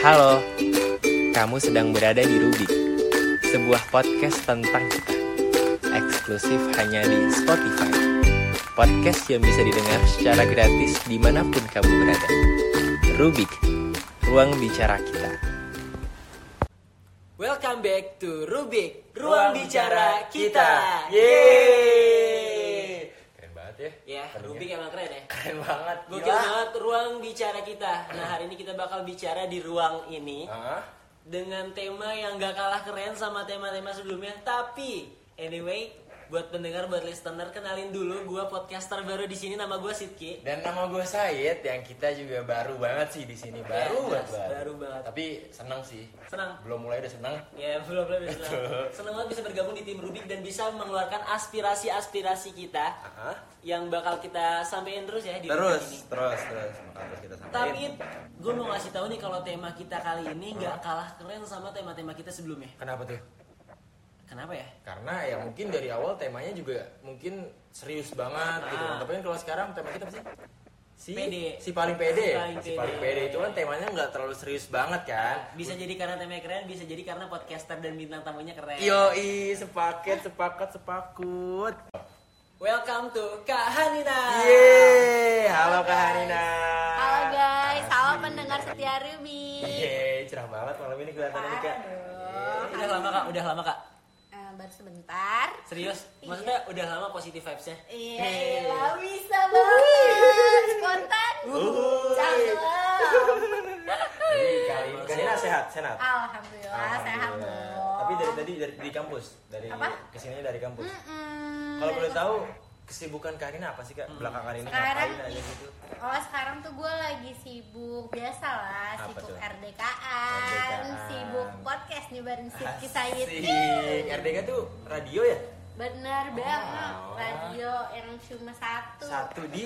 Halo, kamu sedang berada di Rubik, sebuah podcast tentang kita. Eksklusif hanya di Spotify. Podcast yang bisa didengar secara gratis di mana pun kamu berada. Rubik, ruang bicara kita. Welcome back to Rubik, ruang bicara kita. Yeay! Keren banget ya. Ya. Rubik emang keren ya. Keren banget. Gokil gila. banget ruang bicara kita. Nah, hari ini kita bakal bicara di ruang ini Hah? dengan tema yang gak kalah keren sama tema-tema sebelumnya. Tapi, anyway, buat pendengar, buat listener, kenalin dulu gue podcaster baru di sini. Nama gue Sidki. Dan nama gue Said yang kita juga baru banget sih di sini. Baru Ya, banget. baru banget. Tapi senang sih. Senang. Belum mulai udah senang. Ya, belum belum bisa. Seneng banget bisa bergabung di tim Rubik dan bisa mengeluarkan aspirasi-aspirasi kita Hah? yang bakal kita sampein terus ya di Terus, ini. terus, terus. Terus kita sampein. Tapi gue mau ngasih tahu nih kalau tema kita kali ini nggak kalah keren sama tema-tema kita sebelumnya. Kenapa tuh? Kenapa ya? Karena ya mungkin dari awal temanya juga mungkin serius banget gitu. Ah. Tapi kan kalau sekarang tema kita apa sih? Si, Pede. si paling pede. Si paling Si pede. paling pede itu kan temanya nggak terlalu serius banget kan. Bisa jadi karena temanya keren, bisa jadi karena podcaster dan bintang tamunya keren. Yoi, sepaket, sepakat, sepakut. Welcome to Kak Hanina. Yeay, halo Kak Hanina. Halo guys, halo pendengar setia Ruby. Yeay, cerah banget malam ini kelihatannya nih Kak. Aduh. Udah lama kak, udah lama kak. Sebentar. Serius? Maksudnya udah lama positive vibesnya? Iya, lah bisa banget. Spontan. Cakep. Jadi kali ini Kak Hanina sehat, sehat. Alhamdulillah, sehat Alhamdulillah. dong. Tapi dari tadi dari di kampus, dari Apa? ke sininya dari kampus. Mm-mm. Kalau boleh tahu kesibukan Karina apa sih kak? Belakangan ini Sekarang ngapain aja gitu? Oh sekarang tuh gue lagi sibuk biasa lah, Apa sibuk tuh? RDKan, RDKan. sibuk podcast nyebarin Sidki Sayid. RDK tuh radio ya? Bener banget, Oh. radio yang cuma satu, Satu di.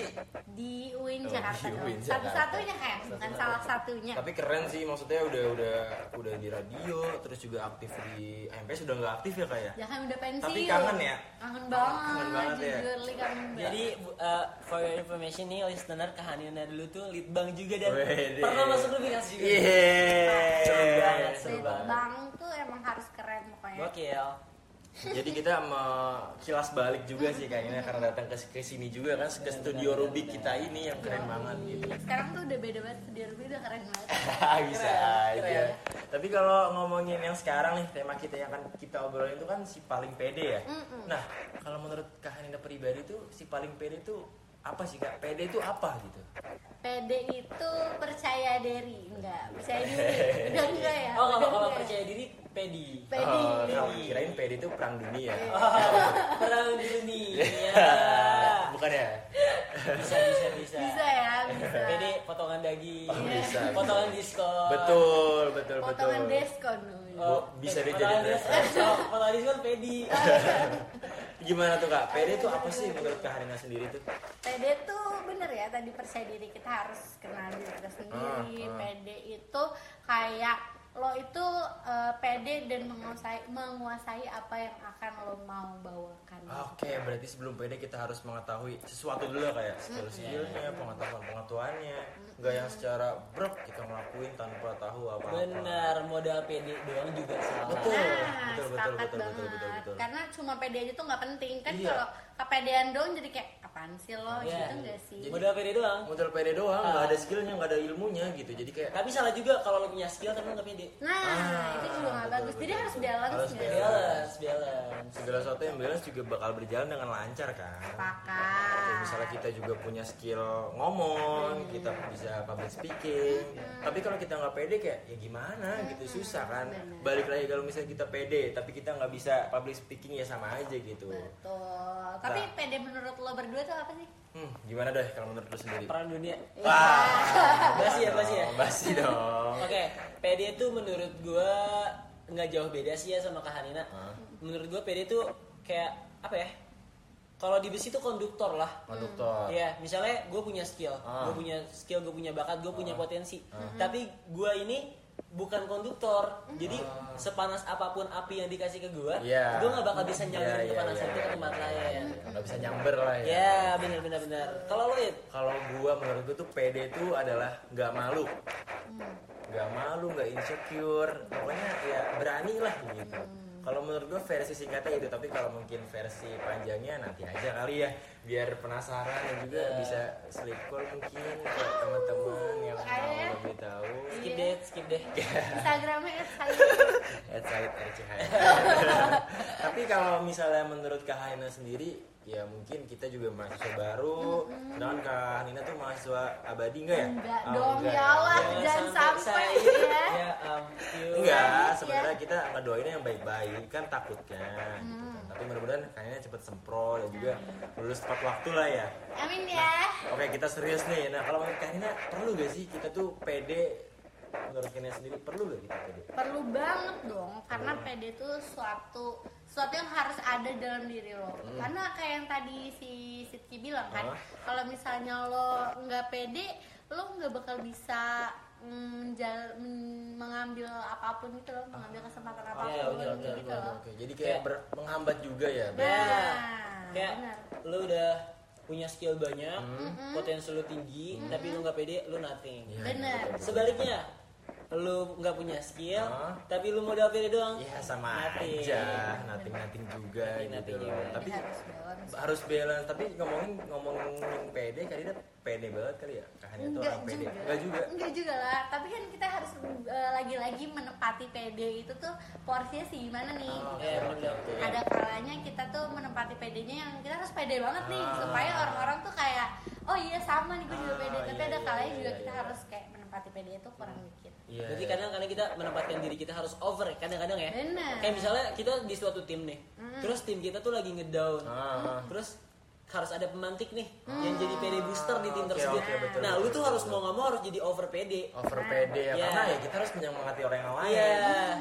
di UIN Oh, Jakarta di dong. UIN. Satu-satunya kan, bukan salah satunya. Tapi keren sih maksudnya udah udah udah di radio, terus juga aktif di AMPS udah nggak aktif ya kak ya? Jangan udah pensiun. Tapi kangen ya? Kangen banget. Kangen banget ya? kangen banget. Jadi uh, for your information nih listener Kak Hanina dulu tuh litbang juga dan Wede. pernah masuk Rubik juga. Iya. Seru banget, seru Lead banget. Bang tuh emang harus keren pokoknya. Gokil. Jadi kita kilas balik juga sih kayaknya karena datang ke, ke sini juga kan ke studio Rubik kita ini yang keren banget gitu. Sekarang tuh udah beda banget, studio Ruby udah keren banget. bisa Keren, aja. keren. Tapi kalau ngomongin yang sekarang nih tema kita yang akan kita obrolin itu kan si paling pede ya. Nah kalau menurut Kak Hanina pribadi tuh si paling pede itu apa sih kak? Pede itu apa gitu? PD itu percaya diri, enggak percaya diri. Udah enggak ya? Oh kalau kalau enggak ya? percaya diri pedi. Pede. Oh, kalau kirain pede itu perang dunia. Oh, perang dunia. Bukan ya? Bisa bisa bisa. Bisa ya, bisa. Pedi potongan daging. Oh, bisa. Potongan diskon. Betul, betul, betul. Potongan diskon. Oh, Bisa deh potongan jadi diskon. Oh, Potongan diskon pedi. Gimana tuh kak? Pede itu apa sih menurut Kak Hanina sendiri tuh? PD tuh bener ya tadi percaya diri kita harus kenal diri kita sendiri. Ah, ah. PD itu kayak lo itu eh, pede dan menguasai menguasai apa yang akan lo mau bawakan. Oke, berarti sebelum pede kita harus mengetahui sesuatu dulu ya kayak skill skillnya, pengetahuan pengetahuannya, nggak yang secara brok kita ngelakuin tanpa tahu apa apa. Benar, modal pedi doang juga salah. Betul. Nah, betul, betul, betul, banget. betul, betul, betul. Karena cuma pede aja tuh nggak penting kan Iya. kalau kepedean doang jadi kayak apaan sih lo Iya. gitu enggak sih? Modal pedi doang. Modal pede doang, nggak Ah. ada skillnya, nggak ada ilmunya gitu. Jadi kayak Tapi salah juga kalau lo punya skill tapi lo nggak pede. Nah, Ah, itu juga. Jadi harus balance Harus nggak sih? Balance, balance. segala sesuatu yang balance juga bakal berjalan dengan lancar kan. Sepakat. misalnya kita juga punya skill ngomong, kita bisa public speaking. Tapi kalau kita nggak pede kayak ya gimana gitu susah kan. bener. Balik lagi kalau misalnya kita pede tapi kita nggak bisa public speaking ya sama aja gitu. Betul. Tapi Nah. pede menurut lo berdua tuh apa sih? Hmm, gimana deh kalau menurut lu sendiri? Perang dunia. Wah, Basi ya, basi ya. Basi dong. Oke, PD itu menurut gua nggak jauh beda sih ya sama Kak Hanina. Hah? Menurut gua PD itu kayak apa ya? Kalau di bus itu konduktor lah. Konduktor. Iya, misalnya gue punya skill, Ah. gue punya skill, gue punya bakat, gue punya Ah. potensi. Tapi gue ini bukan konduktor, jadi Ah. sepanas apa pun api yang dikasih ke gue, Iya. gue nggak bakal bisa nyamperin Iya, iya, kepanasan iya, itu ke tempat iya, lain. iya. Nggak bisa nyamber lah ya. Ya, benar benar benar. Kalau lo it, Kalau gua menurut gua tuh pede itu adalah nggak malu. Nggak malu, nggak insecure pokoknya ya berani lah gitu kalau menurut gue versi singkatnya itu tapi kalau mungkin versi panjangnya nanti aja kali ya biar penasaran dan juga Ya. bisa sleep call mungkin ke teman-teman yang Ayo ya. mau lebih tahu skip Iya. deh skip deh Instagramnya at RCH. Tapi kalau misalnya menurut Kak Haina sendiri, ya mungkin kita juga mahasiswa baru. Sedangkan Kak Hanina tuh mahasiswa abadi enggak ya? enggak Oh, dong enggak ya Allah Jangan jangan sampai saya ya ya ampun Enggak, Ya. sebenarnya kita ngedoainnya yang baik-baik kan takutnya gitu kan. Tapi mudah-mudahan Kak Hanina cepet sempro dan juga lulus tepat waktu lah ya. amin ya Oke, kita serius nih. Nah, kalau menurut Kak Hanina perlu gak sih kita tuh pede menurut Hanina sendiri perlu gak kita pede? perlu banget dong karena PD itu suatu suatu yang harus ada dalam diri lo. Karena kayak yang tadi si Sitki bilang kan Ah. kalau misalnya lo nggak pede lo nggak bakal bisa mm, menjal- mm, mengambil apa pun itu loh mengambil kesempatan apa pun Iya, benar, gitu benar, loh. Oke, jadi kayak ber- menghambat juga ya. nah kayak benar. lu udah punya skill banyak potensi lu tinggi tapi lu nggak pede lu nothing. Iya, Bener. betul, betul. sebaliknya lu nggak punya skill Hah? tapi lu modal pede doang Iya sama Nothing. aja, nating nating juga Nothing, gitu nothing loh. juga. Tapi harus balance harus balance. Tapi ngomongin ngomongin pede kali dia pede banget kali ya. Kakaknya tuh orang pede. Enggak juga. enggak juga lah tapi kan kita harus eh, lagi-lagi menepati PD itu tuh porsinya sih gimana nih Oh, Iya, oke, bener-bener. oke, oke. ada kalanya kita tuh menempati PD-nya yang kita harus pede banget nih Ah. supaya orang-orang tuh kayak oh iya sama nih gue juga Ah, pede tapi iya, ada iya, kalanya iya, juga iya, kita iya. harus kayak menempati PD itu kurang dikit Iya. Berarti iya. kadang-kadang kita menempatkan diri kita harus over ya, kadang-kadang ya. Bener. Kayak misalnya kita di suatu tim nih, terus tim kita tuh lagi ngedown, Ah, terus harus ada pemantik nih yang jadi PD booster di tim tersebut. oke, betul, nah, betul, lu tuh betul, harus betul. mau nggak mau harus jadi over PD. over pede ya Iya. karena ya kita harus menyemangati orang yang lain Iya.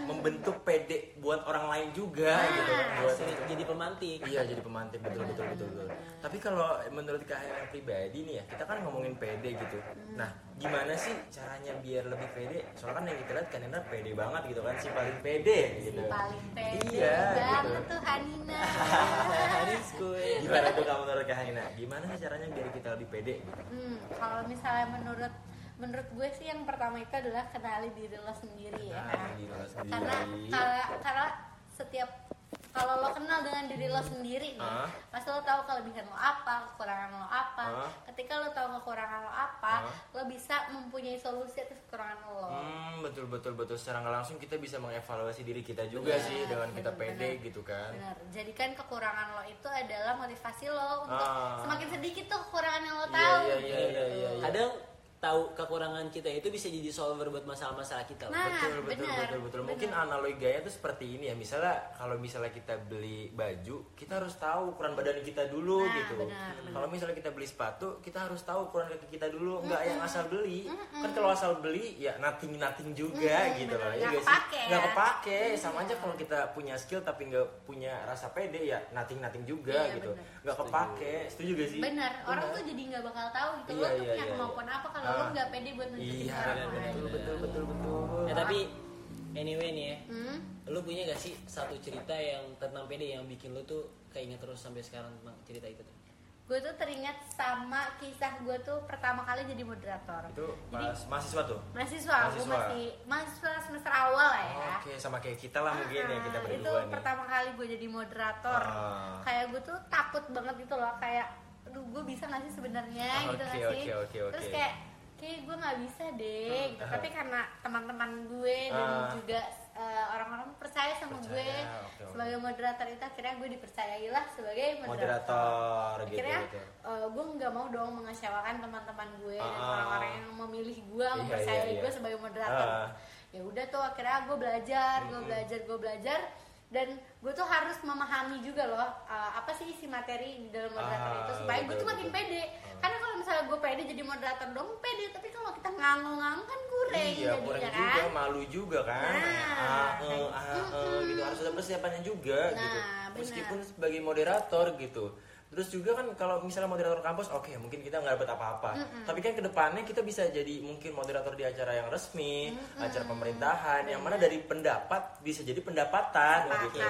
membentuk pede buat orang lain juga gitu kan buat Harus jadi pemantik. Iya jadi pemantik betul betul betul betul. Tapi kalau menurut Kak pribadi nih ya kita kan ngomongin pede gitu. Nah gimana sih caranya biar lebih pede? Soalnya kan yang kita lihat kan Hera pede banget gitu kan si paling pede gitu. paling pede Iya, banget gitu. tuh Hanina Haris gue. Gimana tuh kamu menurut Kak Hera? Gimana sih caranya biar kita lebih pede? Gitu? hmm, kalau misalnya menurut menurut gue sih yang pertama itu adalah kenali diri lo sendiri ya Kenali diri lo sendiri. karena karena, karena setiap kalau lo kenal dengan diri lo sendiri nih, Ah. pasti lo tahu kelebihan lo apa, kekurangan lo apa. Ah. Ketika lo tahu kekurangan lo apa, Ah. lo bisa mempunyai solusi atas kekurangan lo. Hmm, betul betul betul secara nggak langsung kita bisa mengevaluasi diri kita juga Benar, sih dengan kita pede gitu kan. Benar. Jadikan kekurangan lo itu adalah motivasi lo untuk Ah. semakin sedikit tuh kekurangan yang lo Iya, tahu. iya, iya, gitu. iya, iya, iya. Kadang tahu kekurangan kita itu bisa jadi solver buat masalah-masalah kita. loh. Nah, betul betul benar, betul betul mungkin benar. analoganya tuh seperti ini ya. Misalnya kalau misalnya kita beli baju kita harus tahu ukuran badan kita dulu Nah, gitu. kalau misalnya kita beli sepatu kita harus tahu ukuran kaki kita dulu. Nggak yang asal beli. Kan kalau asal beli ya nothing nothing juga Mm-mm, gitu loh. Benar. ya Nggak nggak sih? kepake nggak ya. kepake sama aja kalau kita punya skill tapi nggak punya rasa pede ya nothing nothing juga Iya, gitu. nggak kepake. Setuju gak sih? Benar, orang tuh jadi nggak bakal tahu gitu Iya, lo tuh iya, punya iya, kemampuan iya. apa kalau Ah. lo nggak pede buat nunjukin iya betul lain. betul betul betul Ya tapi anyway nih ya, Hmm? lu punya gak sih satu cerita yang tentang PD yang bikin lu tuh keinget terus sampai sekarang tentang cerita itu tuh? gue tuh teringat sama kisah gue tuh pertama kali jadi moderator itu jadi mahasiswa tuh mahasiswa, gue Mahasiswa. masih mahasiswa semester awal lah ya Oke, sama kayak kita lah mungkin ya kita Ah, berdua itu nih. pertama kali gue jadi moderator Ah. kayak gue tuh takut banget gitu loh kayak aduh gue bisa nggak sih sebenarnya gitu Oke, nggak sih oke, oke, terus oke. kayak kayak gue nggak bisa deh gitu. Ah. tapi karena teman-teman gue dan Ah. juga eh, orang-orang percaya sama Percaya, gue oke. sebagai moderator itu akhirnya gue dipercayai lah sebagai moderator, Moderator gitu akhirnya gitu. eh, gue nggak mau dong mengecewakan teman-teman gue dan Ah. orang-orang yang memilih gue Iya, mempercayai iya, iya. gue sebagai moderator Ah. ya udah tuh akhirnya gue belajar gue belajar gue belajar dan gue tuh harus memahami juga loh uh, apa sih isi materi di dalam moderator Ah, itu supaya gue tuh makin pede karena kalau misalnya gue pede jadi moderator dong pede tapi kalau kita ngangong-ngangong kan kurang Iya, kurang jadinya juga, kan malu juga kan. Nah. Ah, eh, ah, eh, gitu harus ada persiapannya juga Nah, gitu. Meskipun sebagai moderator gitu. Terus juga kan kalau misalnya moderator kampus, oke mungkin kita nggak dapat apa-apa. Tapi kan ke depannya kita bisa jadi mungkin moderator di acara yang resmi, acara pemerintahan, yang mana dari pendapat bisa jadi pendapatan gitu.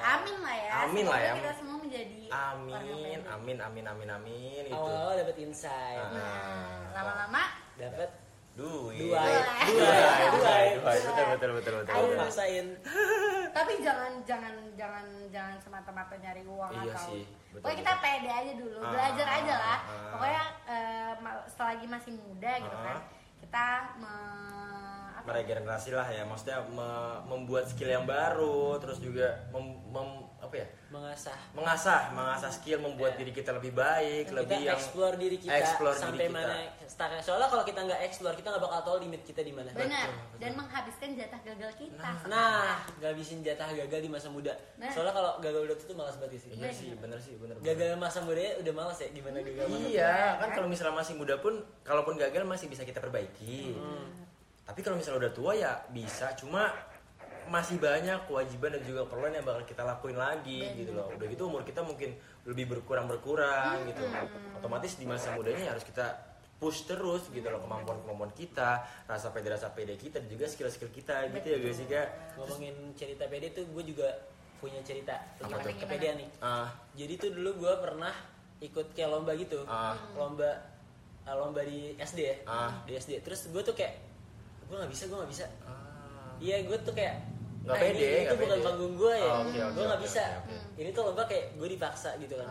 Amin lah ya Amin lah ya. kita semua yang Amin, amin, amin, amin, amin gitu. Awal-awal dapet insight, Ah. nah lama-lama dapet Duit. Duit. Duit. Duit. Duit, Duit. duit, betul betul betul betul. Ayo. Maksain. tapi jangan jangan jangan jangan semata-mata nyari uang Iya atau sih, betul, pokoknya kita betul. pede aja dulu Ah, belajar aja lah ah. pokoknya eh, ma- selagi masih muda gitu Ah. kan kita me- apa? meregenerasi lah ya maksudnya me- membuat skill yang baru terus juga mem- mem- apa ya? Mengasah. mengasah mengasah skill membuat diri kita lebih baik kita lebih yang explore diri kita explore sampai diri kita. mana. Start- soalnya kalau kita nggak explore kita nggak bakal tahu limit kita di mana. Benar. Dan menghabiskan jatah gagal kita. Nah. Ngabisin jatah gagal di masa muda. Nah. soalnya kalau gagal udah tuh malas banget sih. Iya sih bener sih bener gagal masa muda udah malas ya gimana gagal masa iya kan kalau misalnya masih muda pun kalaupun gagal masih bisa kita perbaiki. Tapi kalau misalnya udah tua ya bisa cuma masih banyak kewajiban dan juga keperluan yang bakal kita lakuin lagi gitu loh. Udah gitu umur kita mungkin lebih berkurang berkurang gitu. otomatis di masa mudanya ya harus kita push terus gitu loh kemampuan kemampuan kita rasa pede rasa pede kita dan juga skill skill kita gitu ya guys sih kak ngomongin cerita PD tuh gue juga punya cerita tentang kepedean nih. Ah. Jadi tuh dulu gue pernah ikut kayak lomba gitu. Ah. lomba ah, lomba di SD ya. Ah. di SD terus gue tuh kayak gue nggak bisa gue nggak bisa. Ah. Iya gue tuh kayak Nggak "Ah, pede, ini, itu bukan pede." panggung gue ya, Oh, oke, oke, gue nggak oke, bisa. oke, oke. Ini tuh lomba kayak gue dipaksa gitu kan.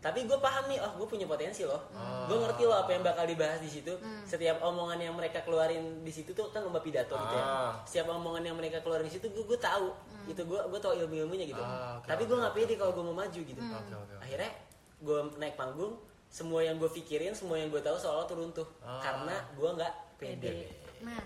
Tapi gue paham nih, oh gue punya potensi loh. Oh. Gue ngerti loh apa yang bakal dibahas di situ. Setiap omongan yang mereka keluarin di situ tuh kan lomba pidato gitu ya. Ah. Setiap omongan yang mereka keluarin di situ gue gue tahu. Itu gue gue tahu ilmu ilmunya gitu. Ah, oke, Tapi gue nggak pede kalau gue mau maju gitu. Oke, oke, oke. Akhirnya gue naik panggung, semua yang gue pikirin, semua yang gue tahu seolah tuh runtuh. Ah. Karena gue nggak pede. pede nah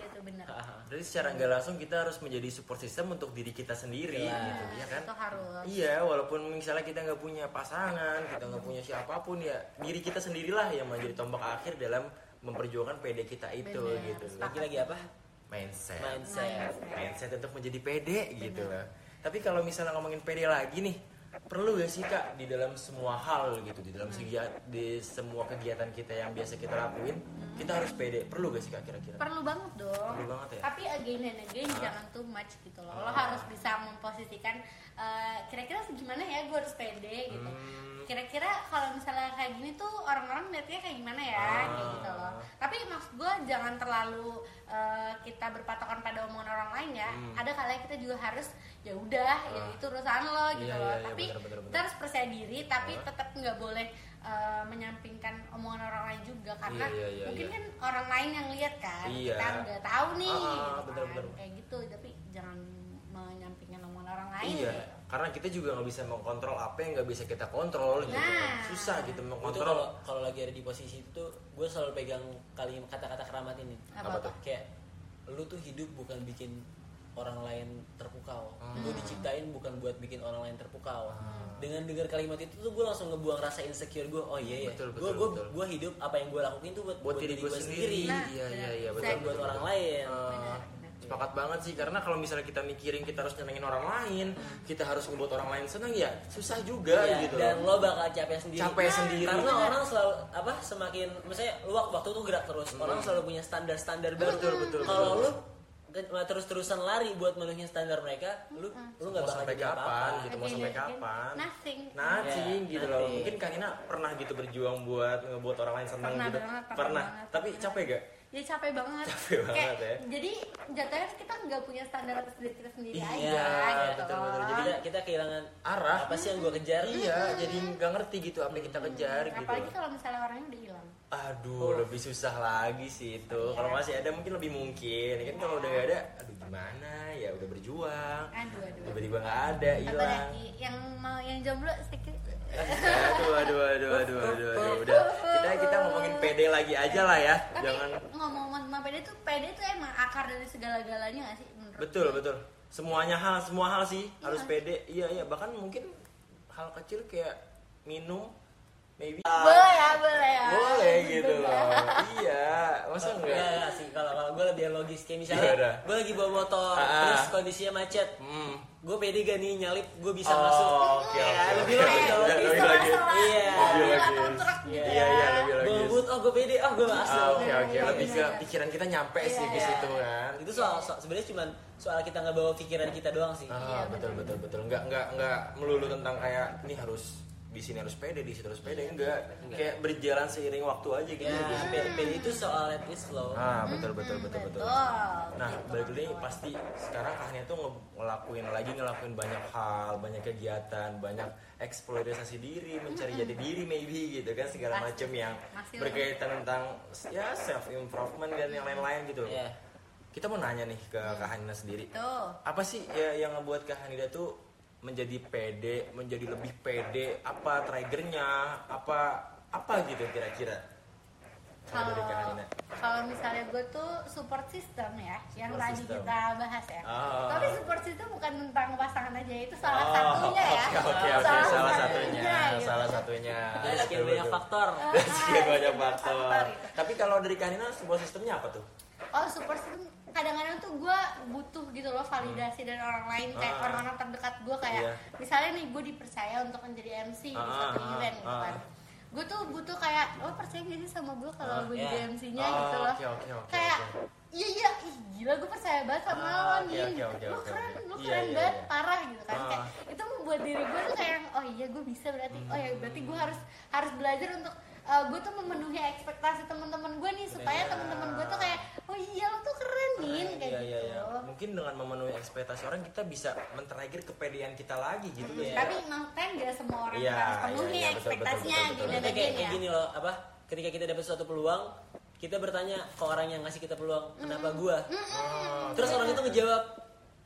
itu dia tuh benar Jadi secara nggak langsung kita harus menjadi support system untuk diri kita sendiri Jelas. gitu ya kan itu harus Iya, walaupun misalnya kita nggak punya pasangan, kita nggak punya siapa pun ya, diri kita sendirilah yang menjadi tombak akhir dalam memperjuangkan PD kita itu Bener. gitu. Lagi-lagi apa? Mindset. Mindset. Mindset untuk menjadi pede gitu loh. Tapi kalau misalnya ngomongin pede lagi nih, perlu gak sih kak di dalam semua hal gitu, di dalam segi di semua kegiatan kita yang biasa kita lakuin, kita harus pede. Perlu gak sih kak kira-kira? perlu banget dong Perlu banget ya? tapi again and again jangan too much gitu loh lo harus bisa memposisikan eh, kira-kira gimana ya gue harus pede gitu Hmm. Kira-kira kalau misalnya kayak gini tuh orang-orang lihatnya kayak gimana ya Ah. kayak gitu loh tapi maksud gue jangan terlalu eh, kita berpatokan pada omongan orang lain ya Hmm. ada kalanya kita juga harus ya udah ya Ah. itu urusan lo gitu Iya, loh iya, iya, tapi bener, bener, bener. kita harus percaya diri tapi Ah. tetap nggak boleh eh, menyampingkan omongan orang lain juga karena Iya, iya, iya, mungkin iya. kan orang lain yang lihat kan Iya. kita nggak tahu nih Ah, gitu bener, kan. bener. kayak gitu tapi jangan menyampingkan omongan orang lain Iya, karena kita juga nggak bisa mengkontrol apa yang nggak bisa kita kontrol gitu. Nah. Susah gitu mengkontrol. kalau kalau lagi ada di posisi itu tuh gue selalu pegang kali kata-kata keramat ini. Apa tuh? Kayak lu tuh hidup bukan bikin orang lain terpukau. Hmm. Gue diciptain bukan buat bikin orang lain terpukau. Dengan dengar kalimat itu tuh gue langsung ngebuang rasa insecure gue. Oh iya ya. Betul, Gue gue gue hidup apa yang gue lakuin tuh buat buat diri gue sendiri. Nah, Iya, iya, iya, betul. buat betul, orang betul. lain. Benar. Sepakat banget sih karena kalau misalnya kita mikirin kita harus nyenengin orang lain, kita harus ngebuat orang lain senang ya susah juga Iya, gitu. dan lo bakal capek sendiri. Capek sendiri. Karena orang selalu apa semakin misalnya lu wak- waktu tuh gerak terus. Orang selalu punya standar-standar baru. Betul, betul, Kalau betul. lu terus-terusan lari buat menuhin standar mereka, lu lu nggak bakal sampai kapan apa-apa. gitu mau Again sampai again, kapan nothing Nothing Ya, gitu loh nothing. mungkin Kanina pernah gitu berjuang buat ngebuat orang lain senang Pernah gitu banget, pernah banget, tapi pernah. capek gak ya capek banget Capek banget Kayak, ya. jadi jatuhnya kita nggak punya standar atas diri kita sendiri Iya, aja gitu betul, betul. Jadi kita, kita kehilangan arah apa sih yang gue kejar? iya jadi nggak ngerti gitu apa yang kita kejar gitu apalagi kalau misalnya orangnya udah hilang Aduh, lebih susah lagi sih itu. Iya. Kalau masih ada mungkin lebih mungkin. Kan kalau udah gak ada, aduh gimana? Ya udah berjuang. aduh aduh Tiba-tiba nggak ada, apa hilang. lagi yang mau yang jomblo sedikit Aduh, aduh, aduh, aduh, aduh, aduh. Udah, kita kita ngomongin PD lagi aja lah ya. tapi Jangan. ngomong-ngomong tentang pede tuh pede tuh emang akar dari segala-galanya gak sih menurut Betul, betul. Semuanya hal, semua hal sih harus Iya. pede. Iya, iya. Bahkan mungkin hal kecil kayak minum, maybe. boleh ya boleh ya Boleh gitu loh. Iya, masa Enggak, enggak? enggak sih kalau kalau gue lebih logis kayak misalnya gue lagi bawa motor Ah, ah. terus kondisinya macet Hmm. gue pede gak nih nyalip gue bisa Oh, masuk oke, Ya, oke, lebih oke. logis. Lebih Bisa logis. masalah. Iya. Mobil Lebih logis. truk Iya, iya, lebih gue logis. ngebut oh gue pede oh gue masuk Ah, oke oke Iya, lebih ke iya. pikiran kita nyampe sih ke Iya. situ kan. itu soal, soal sebenarnya cuma soal kita nggak bawa pikiran kita doang sih Ah, Iya, betul betul betul. Enggak enggak enggak melulu tentang kayak ini harus di sini harus pede di situ harus pede. Enggak. Kayak berjalan seiring waktu aja gitu. Ya. PD itu soal let it flow ah betul betul betul betul. nah balik lagi pasti sekarang Kahnia tuh nge- ngelakuin lagi ngelakuin banyak hal banyak kegiatan banyak eksploitasi diri mencari jati diri maybe gitu kan segala macam yang Masih berkaitan tentang ya self improvement dan yang lain-lain gitu Iya. kita mau nanya nih ke Kak Hanina sendiri. Tuh apa sih ya yang ngebuat Kak Hanida tuh menjadi pede, menjadi lebih pede? Apa triggernya? Apa apa gitu kira-kira? Kalau misalnya gue tuh support system ya yang Support tadi system. kita bahas ya Ah. tapi support system bukan tentang pasangan aja itu salah Oh, satunya ya Oke oke oke, salah satunya, gitu. salah satunya. dari sekian Betul, banyak betul. faktor Dari sekian banyak faktor. Faktor itu. Tapi kalau dari Kak Hanina sebuah sistemnya apa tuh? oh support system kadang-kadang tuh gue butuh gitu loh validasi dari orang lain kayak Ah. orang-orang terdekat gue kayak Iya. misalnya nih gue dipercaya untuk menjadi MC di Ah, suatu ah, event gitu kan gue tuh butuh kayak lo percaya gak sih sama gue kalau gue iya. jadi MC-nya Oh, gitu loh oke, oke, oke, kayak iya iya ih gila gue percaya banget sama Ah, lo nih oke, oke, lo keren lo Iya, keren iya, banget iya. parah gitu kan Ah. kayak itu membuat diri gue tuh kayak oh iya gue bisa berarti oh ya berarti gue harus harus belajar untuk gue tuh memenuhi ekspektasi teman-teman gue nih supaya Iya. teman-teman gue tuh kayak oh iya lo tuh keren nih kayak Iya gitu iya iya. Mungkin dengan memenuhi ekspektasi orang kita bisa men-trigger kepedean kita lagi gitu Hmm, ya. tapi emang kan gak semua orang Iya, harus iya, penuhi iya, betul, ekspektasinya betul, betul, gini betul. dan Itu kayak, gini kayak ya gini loh apa ketika kita dapat suatu peluang kita bertanya ke orang yang ngasih kita peluang kenapa gua? Oh, terus orang itu ngejawab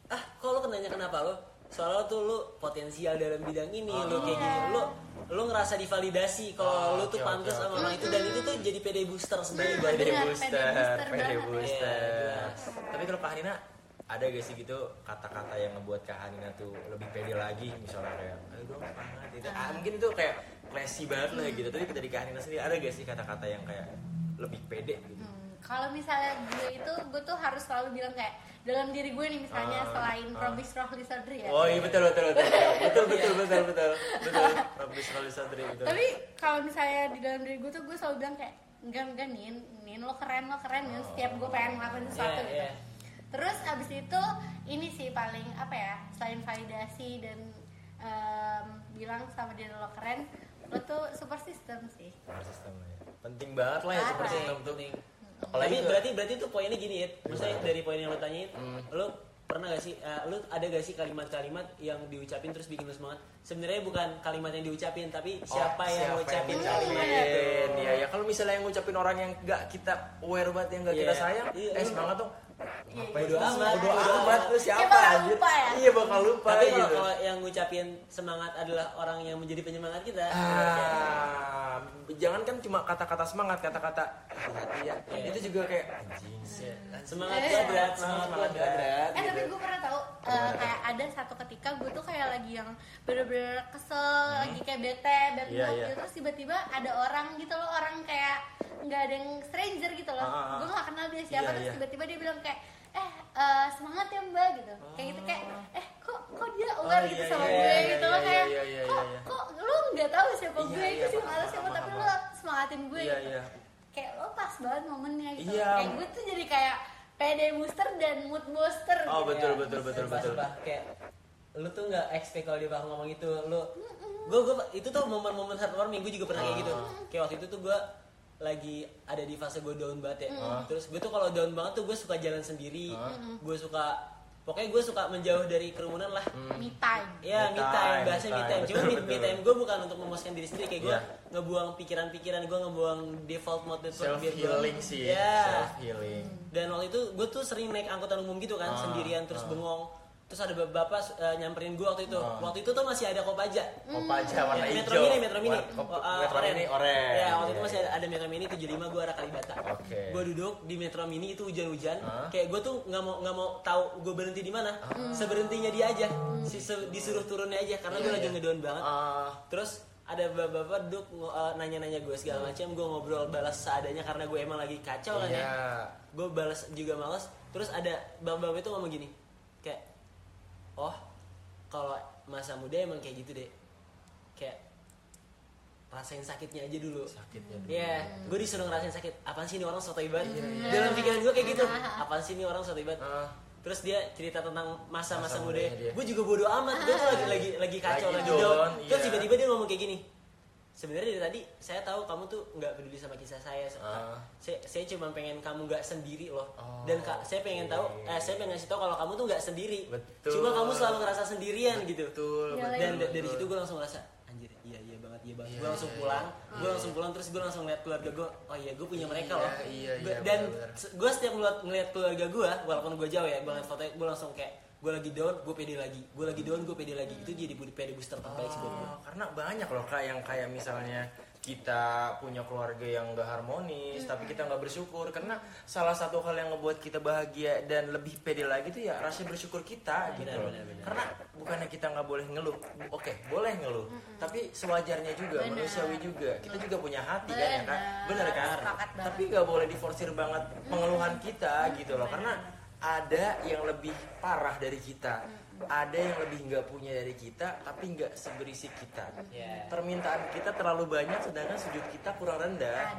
ah kok lo kenanya kenapa lo soalnya tuh lo potensial dalam bidang ini lo kayak gini. lo lo ngerasa divalidasi kalau Oh, lo tuh oke, pantas oke, sama orang itu. Dan itu tuh jadi PD booster sebenarnya. Buat pede booster, pede booster pede banget. booster. Iya, jelas. Tapi kalau Kak Hanina ada gak sih gitu kata-kata yang ngebuat Kak Hanina tuh lebih pede lagi misalnya kayak ayo dong gitu. Ah, mungkin itu kayak classy banget lah gitu. Tapi dari Kak Hanina sendiri ada gak sih kata-kata yang kayak lebih pede gitu? Hmm, kalau misalnya gue itu gue tuh harus selalu bilang kayak dalam diri gue nih misalnya Ah, selain ah. Probis Rohli Sadri ya Oh iya betul betul betul betul betul betul betul betul Robby Sroli Sadri betul. tapi kalau misalnya di dalam diri gue tuh gue selalu bilang kayak enggak enggak nin nin lo keren lo keren nin setiap gue pengen ngelakuin sesuatu Iya, gitu iya. Terus abis itu ini sih paling apa ya selain validasi dan em, bilang sama dia lo keren lo tuh super system sih Power system lah ya. Penting banget lah ya Parah. super system tuh. Penting. Apalagi tuh- berarti berarti tuh poinnya gini ya. Maksudnya dari poin yang lo tanyain, Hmm. lo pernah gak sih, eh, lo ada gak sih kalimat-kalimat yang diucapin terus bikin lo semangat? Sebenarnya bukan kalimat yang diucapin, tapi siapa Oh, yang ngucapin ngucapin. kalimat itu? Iya, ya kalau misalnya yang ngucapin orang yang nggak kita aware banget yang nggak kita Iya. sayang, Iya, eh lu- semangat dong. Iya, Bodo iya. amat, Bodo bodo amat amat. lu siapa anjir? lupa ya? Iya bakal lupa Tapi kalau, gitu. kalau yang ngucapin semangat adalah orang yang menjadi penyemangat kita, Ah, jangan kan cuma kata-kata semangat, kata-kata hati ya. Iya. Itu juga kayak anjing. semangat Eh, kuadrat, semangat semangat berat. Eh tapi gitu. gue pernah tahu eh, kayak ada satu ketika gue tuh kayak lagi yang bener-bener kesel, lagi kayak bete, Hmm. Iya, mood iya. gitu. Terus tiba-tiba ada orang gitu loh, orang kayak nggak ada yang stranger gitu loh. Ah, ah, ah. Gue gak kenal dia siapa, Iya, terus iya. tiba-tiba dia bilang kayak eh eh, semangat ya mbak gitu. Kayak gitu kayak eh kok kok dia aware Oh, gitu iya, sama iya, gue iya, gitu iya, loh kayak iya, iya, kok iya. kok lu nggak tahu siapa Iya, gue iya, itu sih paham, malas siapa tapi lu semangatin gue Iya, gitu. iya. Kayak lo pas banget momennya gitu. Iya. Kayak gue tuh jadi kayak PD booster dan mood booster Oh, gitu. betul, Kayak, betul, betul, betul. sumpah. kayak lu tuh nggak expect kalau dia bakal ngomong itu lu gue gue itu tuh momen-momen heartwarming gue juga pernah kayak gitu Ah. kayak waktu itu tuh gue lagi ada di fase gue down banget ya Ah. terus gue tuh kalau down banget tuh gue suka jalan sendiri Ah. gue suka pokoknya gue suka menjauh dari kerumunan lah Me time. Ya, Me me time, time, bahasa me me time. time. Cuma me, me betul. time gue bukan untuk memuaskan diri sendiri, kayak gue Iya. ngebuang pikiran-pikiran, gue ngebuang default mode itu Self biar gua- healing sih. Ya. Self healing. Dan waktu itu gue tuh sering naik angkutan umum gitu kan, Ah, sendirian terus ah. bengong. Terus ada bapak eh, nyamperin gue waktu itu. Ah. Waktu itu tuh masih ada Kopaja. Kopaja warna Ya, hijau. Metro Mini, Metro Mini. War- kop- Oh, uh, Metro Mini orange. Ya, waktu itu masih ada, ada Metro Mini 75 gue arah Kalibata. Oke. Gue duduk di Metro Mini itu hujan-hujan. Hah? Kayak gue tuh nggak mau nggak mau tahu gue berhenti di mana. Seberhentinya dia aja. Si, se- disuruh turunnya aja karena gue Iya, lagi iya. ngedown banget. Ah, Terus ada bapak-bapak duduk uh, nanya-nanya gue segala macam. Gue ngobrol balas seadanya karena gue emang lagi kacau kan ya. iya. Gue balas juga males. Terus ada bapak-bapak itu ngomong gini, kayak, oh kalau masa muda emang kayak gitu deh, kayak rasain sakitnya aja dulu. Sakitnya dulu. Iya, gue disuruh ngerasain sakit. Apaan sih ini orang soto ibat? Dalam pikiran gue kayak gitu. Apaan sih ini orang soto ibat? Ah. Terus dia cerita tentang masa-masa Masa muda. Gue juga bodo amat. Gue tuh lagi lagi lagi kacau, Lagi lagi, down, down. Terus iya. tiba-tiba dia ngomong kayak gini. Sebenarnya dari tadi saya tahu kamu tuh nggak peduli sama kisah saya Ah. saya saya cuma pengen kamu nggak sendiri loh Oh, dan kak saya pengen tahu eh saya pengen ngasih tahu kalau kamu tuh nggak sendiri Betul. cuma kamu selalu ngerasa sendirian gitu betul Iya, betul, dan da- betul. dari situ gue langsung ngerasa anjir iya iya banget Iya, gue langsung iya, pulang gue langsung pulang terus gue langsung ngeliat keluarga gue oh iya gue punya mereka Iya, loh. iya, Gua- iya, dan gue setiap ngeliat, ngeliat keluarga gue walaupun gue jauh ya gue ngeliat fotonya gue langsung kayak gue lagi down gue pede lagi gue lagi down gue pede lagi. Itu jadi pede booster terbaik sih buat gue Oh, karena banyak loh kak yang kayak misalnya kita punya keluarga yang gak harmonis tapi kita nggak bersyukur. Karena salah satu hal yang ngebuat kita bahagia dan lebih pede lagi tuh ya rasa bersyukur kita gitu Benar, loh benar, benar. karena bukannya kita nggak boleh ngeluh oke boleh ngeluh. Tapi sewajarnya juga Benar. manusiawi juga. Kita juga punya hati kan ya Benar. bener kan? Tapi nggak boleh diforsir banget pengeluhan kita gitu loh. Karena ada yang lebih parah dari kita ada yang lebih nggak punya dari kita tapi nggak seberisi kita. Iya. permintaan kita terlalu banyak sedangkan sujud kita kurang rendah.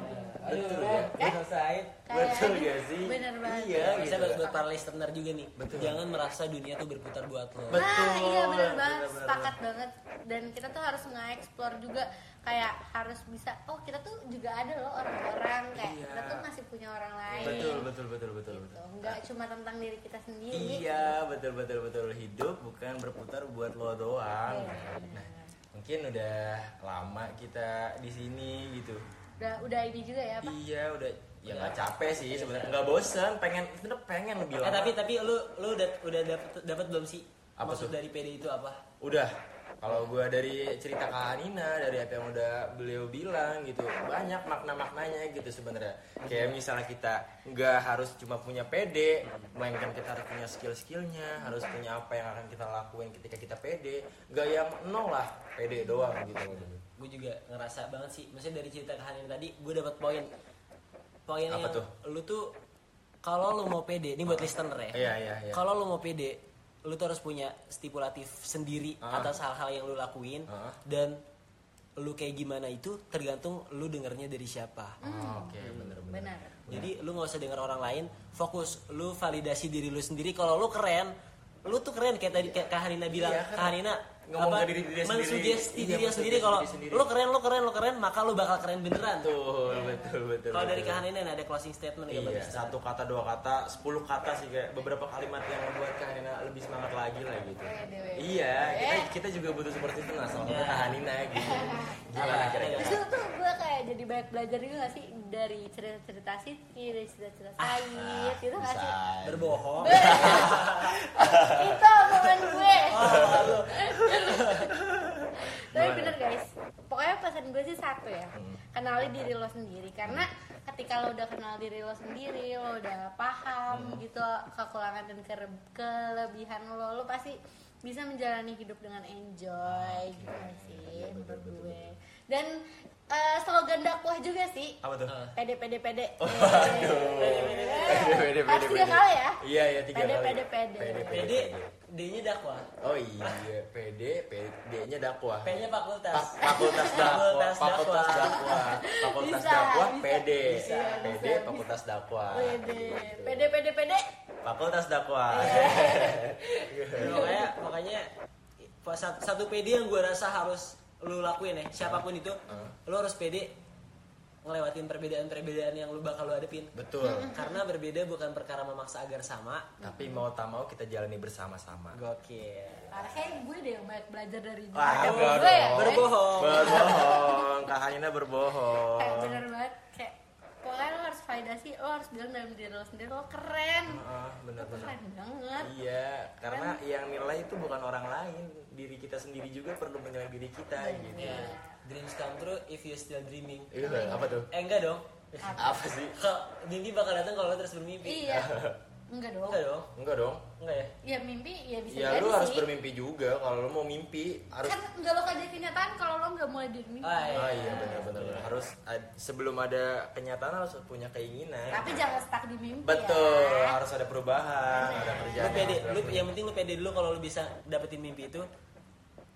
Betul ya? Udah selesai Kayak- betul gak sih Bener banget. iya bisa gitu buat, buat para listener juga nih Betul. jangan merasa dunia tuh berputar buat lo Betul. Nah, iya benar banget, sepakat banget. Dan kita tuh harus nge-explore juga kayak harus bisa oh kita tuh juga ada loh orang-orang kayak Iya. kita tuh masih punya orang lain. betul betul betul betul Gitu. betul Enggak cuma tentang diri kita sendiri. iya betul betul betul hidup bukan berputar buat lo doang Iya. nah mungkin udah lama kita di sini gitu Udah udah ini juga ya, Pak. iya udah ya nggak capek sih sebenarnya nggak bosen pengen sebenarnya pengen lebih eh lama tapi tapi lu lu udah udah dapet dapat belum sih Apa maksud tuh? dari PD itu apa Udah. Kalau gua dari cerita Kak Hanina, dari apa yang udah beliau bilang gitu, banyak makna-maknanya gitu sebenarnya. Kayak misalnya kita nggak harus cuma punya PD, melainkan kita harus punya skill-skillnya, harus punya apa yang akan kita lakuin ketika kita PD. Nggak yang nol lah, PD doang gitu. gue juga ngerasa banget sih maksudnya dari cerita kehadiran tadi gue dapat poin poin Apa yang tuh? lu tuh kalau lu mau pede ini buat listener ya Iya, iya, iya. kalau lu mau pede lu tuh harus punya stipulatif sendiri Ah. atas hal-hal yang lu lakuin Ah. dan lu kayak gimana itu tergantung lu dengernya dari siapa Oh, Oke, bener-bener. Benar. jadi lu nggak usah denger orang lain fokus lu validasi diri lu sendiri kalau lu keren lu tuh keren kayak tadi kayak Kak Hanina bilang Iya, Kak Ngomong ke diri diri sendiri. mensugesti Iya, diri sendiri kalau lu keren lu keren lu keren maka lu bakal keren beneran Betul, betul, betul. kalau dari betul. Kak Hanina ada closing statement ya Iya, listener? satu kata, dua kata, sepuluh kata sih kayak beberapa kalimat yang membuat Kak Hanina lebih semangat lagi lah gitu. Wede, wede. Iya, kita Eh. kita juga butuh seperti itu nah, salah satu Iya. Kak Hanina gitu. Gimana Iya. kira-kira? Terus tuh gue kayak jadi banyak belajar juga gak sih dari cerita-cerita Siti, dari cerita-cerita Said, gitu gak sih? berbohong itu omongan gue Oh, tapi bener guys. Pokoknya pesan gue sih satu ya. Hmm. kenali diri lo sendiri. Karena ketika lo udah kenal diri lo sendiri lo udah paham Hmm. gitu kekurangan dan kelebihan lo lo pasti bisa menjalani hidup dengan enjoy gitu gak sih Iya, menurut gue. dan eh, slogan dakwah juga sih. Apa tuh? Pede pede pede Pede, pede, harus pede, tiga pede. kali ya? Iya, iya tiga Pede, kali. pede, pede. PD D-nya dakwah Oh iya, PD, PD-nya dakwah. P-nya fakultas Fa- Fakultas dakwah, Fakultas fakultas dakwah. fakultas dakwah, bisa. PD, Bisa, PD, bisa, fakultas dakwah. pede Gitu. pede pede pede Fakultas dakwah. makanya makanya satu, PD yang gue rasa harus lu lakuin ya siapa pun itu lu harus PD ngelewatin perbedaan-perbedaan yang lu bakal lu hadepin Betul. karena berbeda bukan perkara memaksa agar sama Tapi mau tak mau kita jalani bersama-sama. gokil Karena kayak gue deh yang banyak belajar dari dia. Wah, Gue enggak ya. dong. berbohong Berbohong, Kak Hanina berbohong. Kayak bener banget kayak pokoknya lo harus validasi, lo harus bilang dalam diri lo sendiri lo keren. Ah, Lo tuh benar-benar. keren banget. Iya, karena yang nilai itu bukan orang lain, diri kita sendiri juga perlu menilai diri kita gitu. Ya, dreams come true if you still dreaming Iya, apa tuh? eh enggak dong Apa sih? Kok mimpi bakal datang kalau lo terus bermimpi Iya. Enggak dong. enggak dong Enggak dong. enggak ya Ya mimpi ya bisa Ya jadi lu harus sih. bermimpi juga. Kalau lu mau mimpi harus Kan enggak lo jadi kenyataan kalau lo enggak mulai dari mimpi. Ah, iya. Ah iya benar-benar harus ad- sebelum ada kenyataan harus punya keinginan. Tapi jangan stuck di mimpi Betul, ya. harus ada perubahan, ada lu kerjaan. pede yang harus lu yang penting lu pede dulu kalau lu bisa dapetin mimpi itu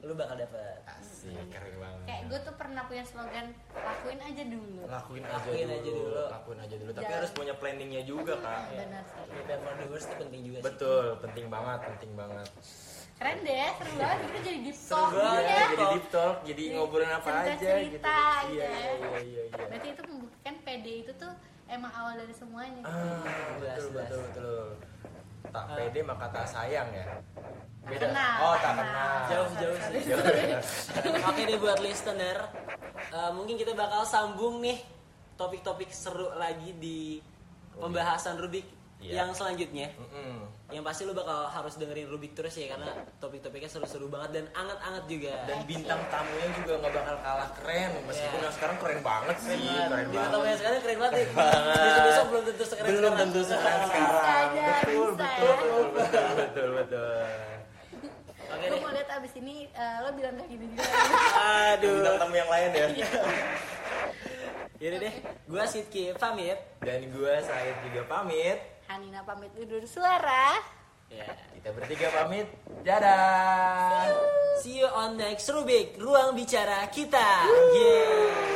lu bakal dapet Asik, keren banget. Kayak gue tuh pernah punya slogan lakuin aja dulu. lakuin aja Lakuin dulu, aja dulu. lakuin aja dulu. Tapi Jangan- harus punya planningnya juga kak. Benar sih. prepare for the worst itu penting juga sih Betul, penting banget, penting banget. keren deh seru banget kita jadi deep Seru talk banget. gitu Iya, ya jadi deep talk, jadi Jadi ngobrolin apa aja gitu. cerita-cerita Iya, gitu iya, ya. iya, iya, iya. berarti itu membuktikan PD itu tuh emang awal dari semuanya Ah, betul, jelas. betul, betul. Tak Ah. pede maka tak sayang ya. Tak kenal, Oh, tak kenal. kenal. Jauh-jauh sih. Oke deh buat listener, eh, mungkin kita bakal sambung nih topik-topik seru lagi di pembahasan Rubik Iya. yang selanjutnya. Mm-mm. Yang pasti lu bakal harus dengerin Rubik terus ya karena topik-topiknya seru-seru banget dan anget-anget juga. Dan bintang tamunya juga nggak bakal kalah keren, meskipun Iya. yang sekarang keren banget sih, keren Di banget. tamunya sekarang keren banget. ya. banget. Besok-besok belum tentu sekeren Belum sekarang. tentu sekeren sekarang. Aja, Betul, betul, ya. betul, betul, betul, betul. Oke Gue deh. mau lihat abis ini eh, lo bilang kayak gini juga Aduh. Bintang tamu yang lain ya. Yaudah deh, gua Sidki pamit. Dan gue Said juga pamit. Anina pamit tidur suara. Ya, kita bertiga pamit. Dadah. See you, See you on next Rubik, ruang bicara kita. Yeah.